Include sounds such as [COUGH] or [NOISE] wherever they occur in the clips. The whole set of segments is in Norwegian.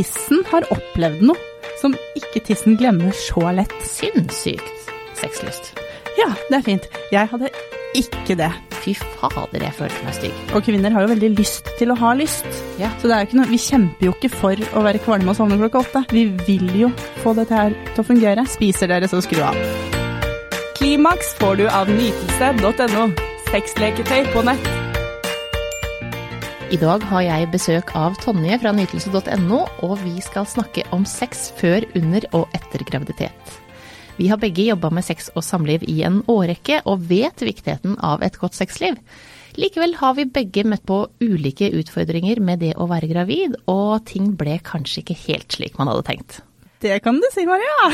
tissen har opplevd noe som ikke tissen glemmer så lett. Sinnssykt sexlyst. Ja, det er fint. Jeg hadde ikke det. Fy fader, jeg følte meg stygg. Og kvinner har jo veldig lyst til å ha lyst. Ja. Så det er jo ikke noe, vi kjemper jo ikke for å være kvalme og sovne klokka åtte. Vi vil jo få dette her til å fungere. Spiser dere, så skru av. Klimaks får du av nytelse.no. Sexleketøy på nett. I dag har jeg besøk av Tonje fra nytelse.no, og vi skal snakke om sex før, under og etter graviditet. Vi har begge jobba med sex og samliv i en årrekke, og vet viktigheten av et godt sexliv. Likevel har vi begge møtt på ulike utfordringer med det å være gravid, og ting ble kanskje ikke helt slik man hadde tenkt. Det kan du si, Maria.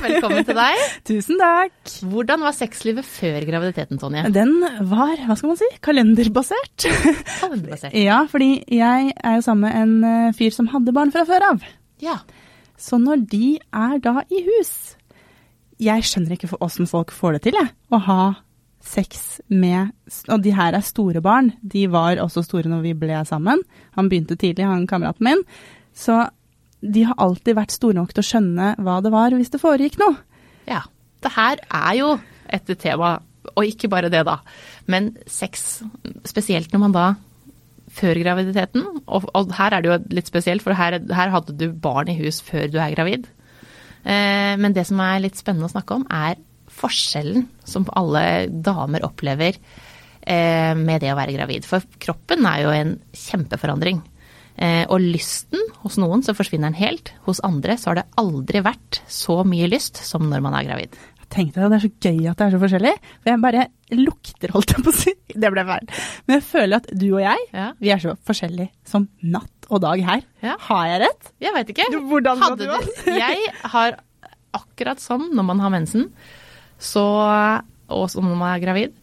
Velkommen til deg. [LAUGHS] Tusen takk. Hvordan var sexlivet før graviditeten, Tonje? Den var, hva skal man si, kalenderbasert. Kalenderbasert. [LAUGHS] Ja, fordi jeg er jo sammen med en eh, fyr som hadde barn fra før av. Ja. Så når de er da i hus Jeg skjønner ikke åssen folk får det til, jeg. Å ha sex med Og de her er store barn. De var også store når vi ble sammen. Han begynte tidlig, han kameraten min. Så de har alltid vært store nok til å skjønne hva det var hvis det foregikk noe. Ja. Det her er jo et tema, og ikke bare det, da. Men sex, spesielt når man da før graviditeten, og, og her er det jo litt spesielt, for her, her hadde du barn i hus før du er gravid. Eh, men det som er litt spennende å snakke om, er forskjellen som alle damer opplever eh, med det å være gravid. For kroppen er jo en kjempeforandring. Eh, og lysten hos noen så forsvinner den helt. Hos andre så har det aldri vært så mye lyst som når man er gravid. Tenk deg, det er så gøy at det er så forskjellig. For jeg bare lukter, holdt jeg på å si. [LAUGHS] Det ble feil. Men jeg føler at du og jeg, Ja. vi er så forskjellige som natt og dag her. Ja. Har jeg rett? Jeg veit ikke. Du, hvordan Hadde du, det? jeg har akkurat som når man har mensen, så, og som når man er gravid,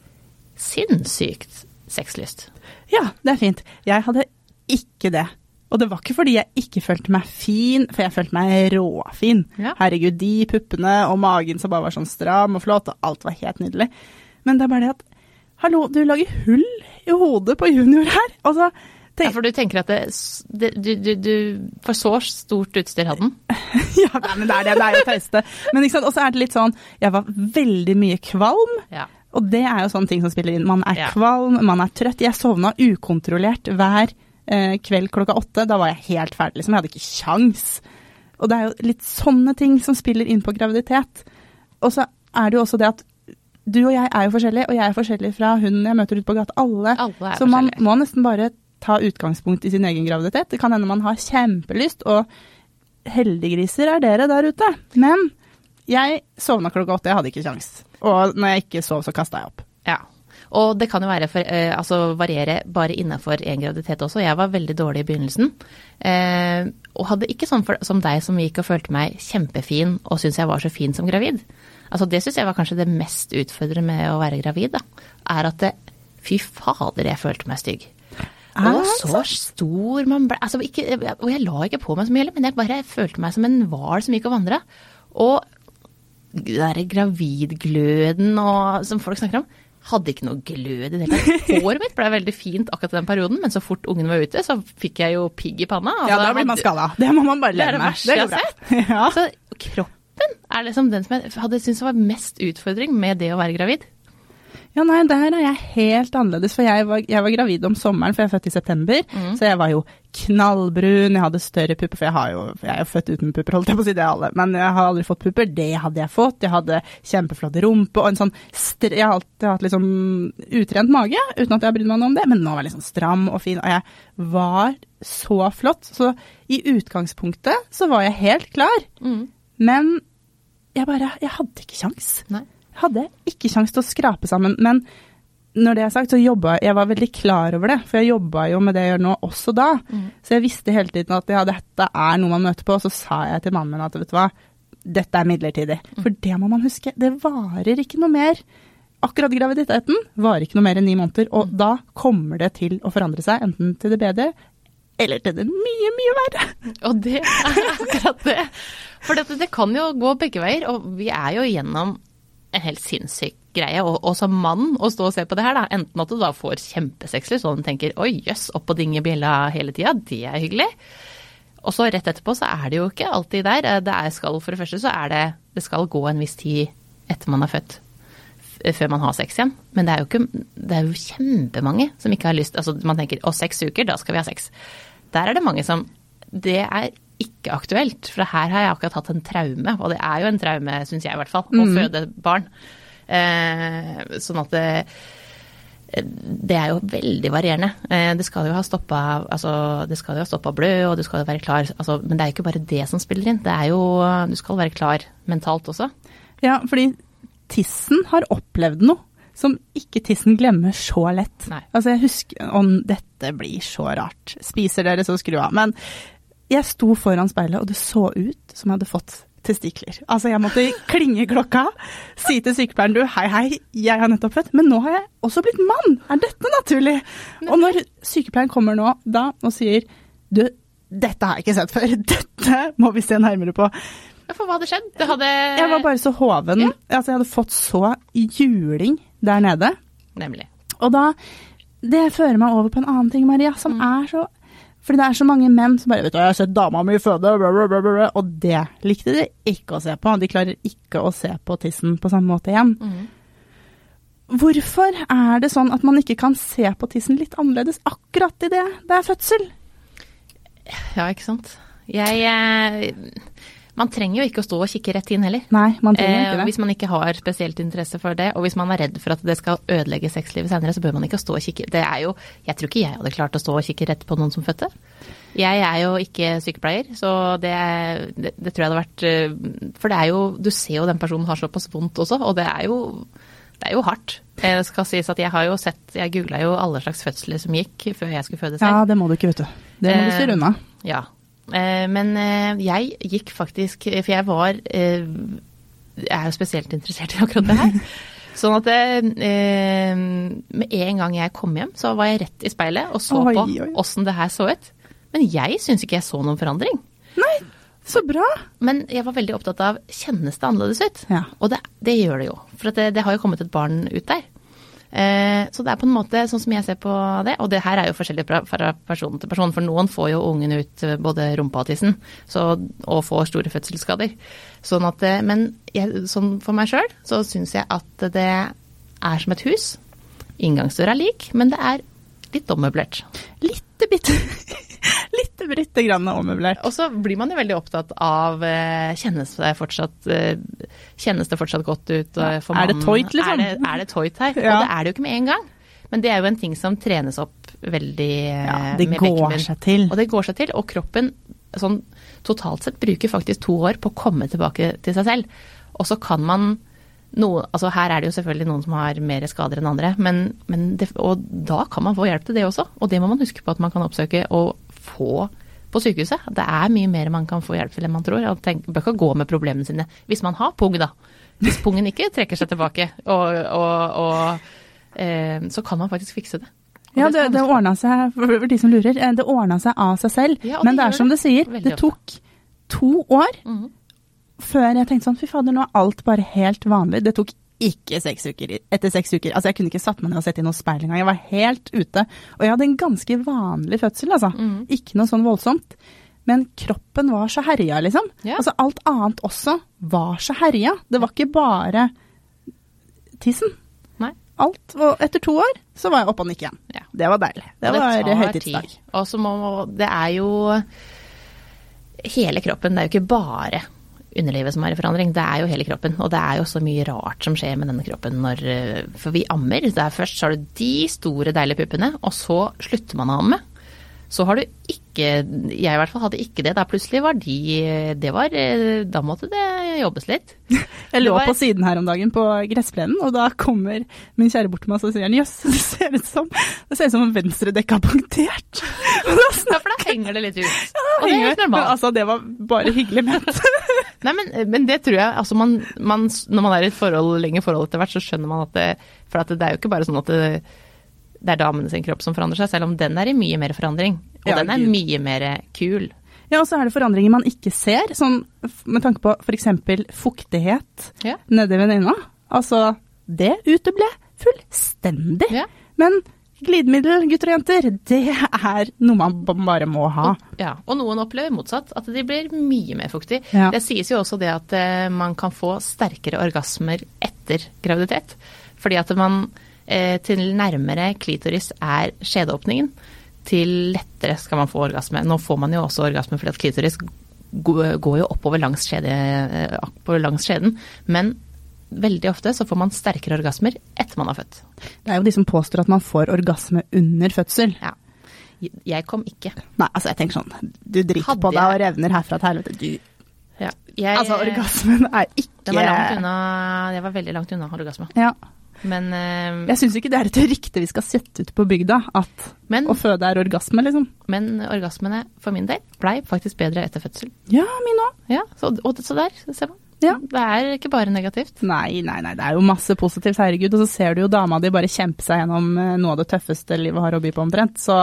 sinnssykt sexlyst. Ja, det er fint. Jeg hadde ikke det. Og det var ikke fordi jeg ikke følte meg fin, for jeg følte meg råfin. Ja. Herregud, de puppene og magen som bare var sånn stram og flott, og alt var helt nydelig. Men det er bare det at Hallo, du lager hull i hodet på junior her. Altså, Ja, for du tenker at det, det, du, du, du For så stort utstyr hadde den? [LAUGHS] ja, nei, men det er det, det er jo tøyste. Men ikke sant, og så er det litt sånn Jeg var veldig mye kvalm. Ja. Og det er jo sånne ting som spiller inn. Man er Ja. kvalm, man er trøtt. Jeg sovna ukontrollert hver eh, kveld klokka åtte. Da var jeg helt ferdig, liksom. Jeg hadde ikke kjangs. Og det er jo litt sånne ting som spiller inn på graviditet. Og så er det jo også det at du og jeg er jo forskjellige, og jeg er forskjellig fra hun jeg møter ute på gata. Alle. Alle så man må nesten bare ta utgangspunkt i sin egen graviditet. Det kan hende man har kjempelyst, og heldiggriser er dere der ute. Men jeg sovna klokka åtte, jeg hadde ikke kjangs. Og når jeg ikke sov, så kasta jeg opp. ja. Og det kan jo være for, eh, altså variere bare innenfor én graviditet også. Jeg var veldig dårlig i begynnelsen. Eh, og hadde ikke sånn for, som deg som gikk og følte meg kjempefin og syntes jeg var så fin som gravid. Altså Det syns jeg var kanskje det mest utfordrende med å være gravid. da, Er at det, fy fader, jeg følte meg stygg. Og så stor man ble. Altså, ikke, og jeg la ikke på meg så mye heller, men jeg bare følte meg som en hval som gikk og vandra. Og den derre gravidgløden og, som folk snakker om, hadde ikke noe glød i det hele tatt. Håret mitt ble veldig fint akkurat i den perioden, men så fort ungen var ute, så fikk jeg jo pigg i panna. Ja, Altså, da blir man skada. Det må man bare Det er det verste jeg har sett. [LAUGHS] Ja. Så kroppen er liksom den som jeg hadde syntes var mest utfordring med det å være gravid. Ja, nei, der er jeg helt annerledes. For jeg var, jeg var gravid om sommeren, for jeg er født i september. Mm. Så jeg var jo knallbrun, jeg hadde større pupper, for jeg, har jo, jeg er jo født uten pupper, holdt jeg på å si det alle. Men jeg har aldri fått pupper. Det hadde jeg fått. Jeg hadde kjempeflott rumpe og en sånn Jeg har alltid hatt liksom utrent mage, uten at jeg har brydd meg noe om det. Men nå var jeg liksom stram og fin, og jeg var så flott. Så i utgangspunktet så var jeg helt klar. Men jeg bare Jeg hadde ikke kjangs. Nei. Jeg hadde ikke kjangs til å skrape sammen. Men når det er sagt, så jobba jeg var veldig klar over det. For jeg jobba jo med det jeg gjør nå også da. Så jeg visste hele tiden at ja, dette er noe man møter på. Og så sa jeg til mannen min at vet du hva, dette er midlertidig. For det må man huske. Det varer ikke noe mer. Akkurat graviditeten varer ikke noe mer enn ni måneder. Og da kommer det til å forandre seg, enten til det bedre eller til det mye, mye verre. Og det er akkurat det. For det, det kan jo gå begge veier, og vi er jo igjennom en helt sinnssyk greie. Og, og som mann å stå og se på det her, da, enten at du da får kjempesexlyst, og du tenker oi jøss, opp og dinge bjella hele tida, det er hyggelig. Og så rett etterpå så er det jo ikke alltid der. Eh, Det er skal, for det første så er det Det skal gå en viss tid etter man er født før man har sex igjen. Men det er jo ikke Det er jo kjempemange som ikke har lyst Altså man tenker å seks uker, da skal vi ha sex. Der er det mange som Det er ikke aktuelt, for her har jeg akkurat hatt en traume, og det er jo en traume, syns jeg i hvert fall, å føde barn. Eh, sånn at det, det er jo veldig varierende. Eh, Det skal jo ha stoppa altså, det skal jo ha stoppa blø, og du skal jo være klar. Altså, men det er jo ikke bare det som spiller inn. Det er jo Du skal være klar mentalt også. Ja, fordi tissen har opplevd noe som ikke tissen glemmer så lett. Nei. Altså jeg husker om dette blir så rart. Spiser dere, så skru av. Men jeg sto foran speilet, og det så ut som jeg hadde fått testikler. Altså jeg måtte klinge klokka, si til sykepleieren du, hei hei, jeg har nettopp født, men nå har jeg også blitt mann. Er dette naturlig? Og når sykepleieren kommer nå da og sier du, dette har jeg ikke sett før, [LAUGHS] dette må vi se nærmere på. For hva hadde skjedd? Det hadde Jeg var bare så hoven. Ja. Altså, jeg hadde fått så juling der nede. Nemlig. Og da Det fører meg over på en annen ting, Maria, som er så Fordi det er så mange menn som bare vet du, 'Jeg har sett dama mi føde', og det likte de ikke å se på. De klarer ikke å se på tissen på samme måte igjen. Hvorfor er det sånn at man ikke kan se på tissen litt annerledes akkurat i det det er fødsel? Ja, ikke sant. Jeg eh, Man trenger jo ikke å stå og kikke rett inn heller. Nei, man trenger Eh, ikke det. hvis man ikke har spesielt interesse for det, og hvis man er redd for at det skal ødelegge sexlivet senere, så bør man ikke stå og kikke. Det er jo Jeg tror ikke jeg hadde klart å stå og kikke rett på noen som fødte. Jeg er jo ikke sykepleier, så det, det, det tror jeg hadde vært eh, For det er jo Du ser jo den personen har såpass vondt også, og det er jo det er jo hardt. Eh, Det skal sies at jeg har jo sett Jeg googla jo alle slags fødsler som gikk før jeg skulle føde selv. Ja, det må du ikke, vet du. Det må du Eh, styre unna. Ja. Eh, Men eh, jeg gikk faktisk For jeg var eh, Jeg er jo spesielt interessert i akkurat det her. [LAUGHS] Sånn at eh, med en gang jeg kom hjem, så var jeg rett i speilet og så Oi, på åssen det her så ut. Men jeg syns ikke jeg så noen forandring. Nei, så bra. Men jeg var veldig opptatt av kjennes det annerledes ut? Ja. Og det, det gjør det jo. For at det, det har jo kommet et barn ut der. Eh, så det er på en måte sånn som jeg ser på det, og det her er jo forskjellig fra, person til person, for noen får jo ungen ut eh, både rumpa og tissen, og får store fødselsskader. Sånn at, eh, men jeg, sånn for meg sjøl så syns jeg at det er som et hus. Inngangsdøra er lik, men det er litt ommøblert. Litte bitte [LAUGHS] bitte grann ommøblert. Og så blir man jo veldig opptatt av eh, kjennes det fortsatt, eh, kjennes det fortsatt godt ut for for Er det mannen? toit, liksom? Er det, er det toit her? [LAUGHS] Ja. Og det er det jo ikke med en gang. Men det er jo en ting som trenes opp veldig eh, Ja, det med går vekten. seg til. Og det går seg til. Og kroppen sånn totalt sett bruker faktisk to år på å komme tilbake til seg selv. Og så kan man noe, altså Her er det jo selvfølgelig noen som har mer skader enn andre, men, men det, og da kan man få hjelp til det også. Og det må man huske på at man kan oppsøke og få på sykehuset. Det er mye mer man kan få hjelp til enn man tror. Og tenk, bør ikke gå med problemene sine. Hvis man har pung, da. Hvis pungen ikke trekker seg tilbake, og, og, og eh, så kan man faktisk fikse det. Ja, det, det ordna seg, for de som lurer, eh, det ordna seg av seg selv. Ja, Men det er som du sier, det tok to år Mhm. før jeg tenkte sånn fy fader, nå er alt bare helt vanlig. Det tok ikke seks uker etter seks uker. Altså jeg kunne ikke satt meg ned og sett i noe speil engang. Jeg var helt ute. Og jeg hadde en ganske vanlig fødsel, altså. Mm. Ikke noe sånn voldsomt. Men kroppen var så herja, liksom. Yeah. Altså alt annet også var så herja. Det var ikke bare tissen. Nei. Alt. Og etter to år så var jeg oppe og nikke igjen. Ja. Det var deilig. Det det var høytidsdag. Og så må Det er jo hele kroppen. Det er jo ikke bare underlivet som er i forandring, det er jo hele kroppen. Og det er jo så mye rart som skjer med denne kroppen når eh, For vi ammer. Det er først så har du de store, deilige puppene, og så slutter man å amme. Så har du ikke Jeg i hvert fall hadde ikke det. Da plutselig var de Det var eh, Da måtte det jobbes litt. [LAUGHS] Jeg lå var- på siden her om dagen på gressplenen, og da kommer min kjære bort til meg og sier han jøss, [LAUGHS] det ser ut som det ser ut som om venstredekket er punktert. [LAUGHS] Ja, for da henger det litt ut. Og det er helt Men normalt. altså, det var bare hyggelig ment. Nei, men, men det tror jeg altså man, man, Når man er i et forhold, lenge forhold etter hvert, så skjønner man at det For at det er jo ikke bare sånn at det, det er damene sin kropp som forandrer seg, selv om den er i mye mer forandring. Og Ja, den er Gud. mye mer kul. Ja, og så er det forandringer man ikke ser, sånn med tanke på f.eks. fuktighet Ja. nedi venninna. Altså, det uteble fullstendig. Ja. Men glidemiddel, gutter og jenter, det er noe man bare må ha. Ja, og noen opplever motsatt, at de blir mye mer fuktige. Ja. Det sies jo også det at eh, man kan få sterkere orgasmer etter graviditet. Fordi at man eh, til nærmere klitoris er skjedeåpningen, til lettere skal man få orgasme. Nå får man jo også orgasme fordi at klitoris går jo oppover langs, skjede, eh, oppover langs skjeden, men veldig ofte så får man sterkere orgasmer etter man har født. Det er jo de som påstår at man får orgasme under fødsel. Ja. Jeg kom ikke. Nei, altså jeg tenker sånn, du driter Hadde på deg og revner herfra til helvete. Du, Ja. Jeg, altså orgasmen er ikke Den var langt unna, jeg var veldig langt unna orgasme. Ja. Men, uh, Jeg syns ikke det er et rykte vi skal sette ut på bygda, at men, å føde er orgasme, liksom. men orgasmene for min del blei faktisk bedre etter fødsel. Ja, min òg. Ja, så, og, så der, ser man. Ja. Det er ikke bare negativt. Nei, nei, nei, det er jo masse positivt, herregud. Og så ser du jo dama di bare kjempe seg gjennom eh, noe av det tøffeste livet har å by på omtrent. Så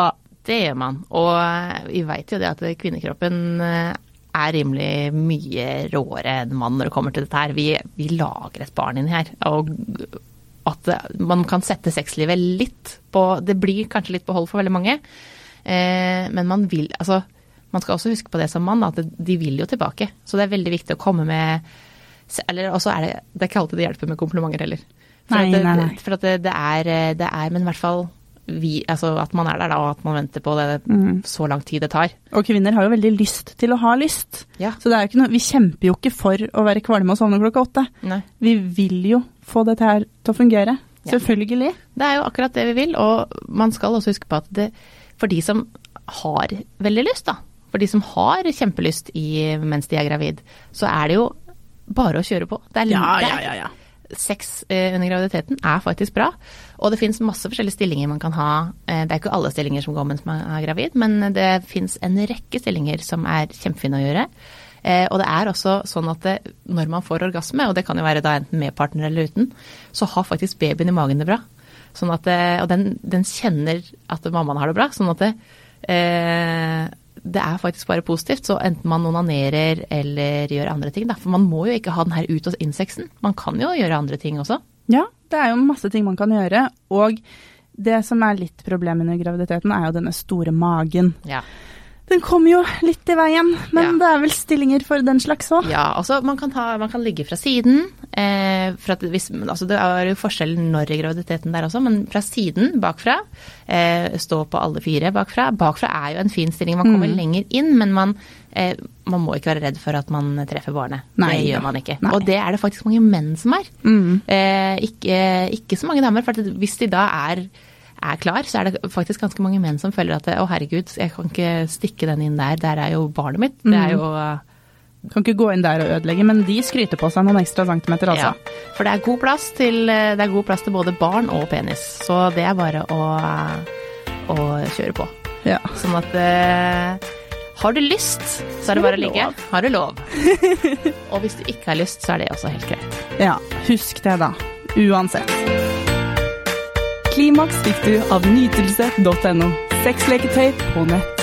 Det gjør man. Og eh, vi veit jo det at kvinnekroppen eh, er rimelig mye råere enn mann når det kommer til dette her. Vi, vi lager et barn inni her. Og at man kan sette sexlivet litt på Det blir kanskje litt på hold for veldig mange. Eh, men man vil Altså, man skal også huske på det som mann, at de vil jo tilbake. Så det er veldig viktig å komme med Eller også er det Det er ikke alltid det hjelper med komplimenter heller. For Nei, at det, nei, nei. For at det, det, er, det er Men i hvert fall vi, altså at man er der da, og at man venter på det Mm. så lang tid det tar. Og kvinner har jo veldig lyst til å ha lyst. Ja. Så er noe, vi kjemper jo ikke for å være kvalme og sovne klokka åtte. Nei. Vi vil jo få dette her til å fungere. Ja. Selvfølgelig. Det er jo akkurat det vi vil, og man skal også huske på at det, for de som har veldig lyst, da, for de som har kjempelyst i, mens de er gravid, så er det jo bare å kjøre på. Det er, ja, ja, ja. Sex eh, under graviditeten er faktisk bra, og det finnes masse forskjellige stillinger man kan ha. Eh, det er ikke alle stillinger som går mens man er gravid, men det finnes en rekke stillinger som er kjempefine å gjøre. Eh, og det er også sånn at det, når man får orgasme, og det kan jo være da enten med partner eller uten, så har faktisk babyen i magen det bra. Sånn at og den, den kjenner at mammaen har det bra. Sånn at det, eh, det er faktisk bare positivt. Så enten man onanerer eller gjør andre ting, da. For man må jo ikke ha den her ut- hos innsexen. Man kan jo gjøre andre ting også. Ja, det er jo masse ting man kan gjøre. Og det som er litt problemet under graviditeten, er jo denne store magen. Ja. Den kom jo litt i veien, men Ja. det er vel stillinger for den slags òg. Ja, altså man kan, ta, man kan ligge fra siden. Eh, hvis, altså det er jo forskjell når i graviditeten der også, men fra siden, bakfra. Eh, stå på alle fire bakfra. Bakfra er jo en fin stilling, man kommer Mm. lenger inn, men man, eh, man må ikke være redd for at man treffer barnet. Nei det gjør man ikke. Nei. Og det er det faktisk mange menn som er. Mm. Eh, ikke, ikke så mange damer, for hvis de da er er klar, så er det faktisk ganske mange menn som føler at å herregud, jeg kan ikke stikke den inn der, der er jo barnet mitt. Det er Mm. jo Kan ikke gå inn der og ødelegge, men de skryter på seg noen ekstra centimeter, altså. Ja, for det er god plass til, det er god plass til både barn og penis. Så det er bare å, å kjøre på. Ja. Sånn at eh, har du lyst, så er det bare å ligge. Har du lov. [LAUGHS] og hvis du ikke har lyst, så er det også helt greit. ja. Husk det, da. Uansett. Klimaks fikk du av nytelse.no. Sexleketøy på nett.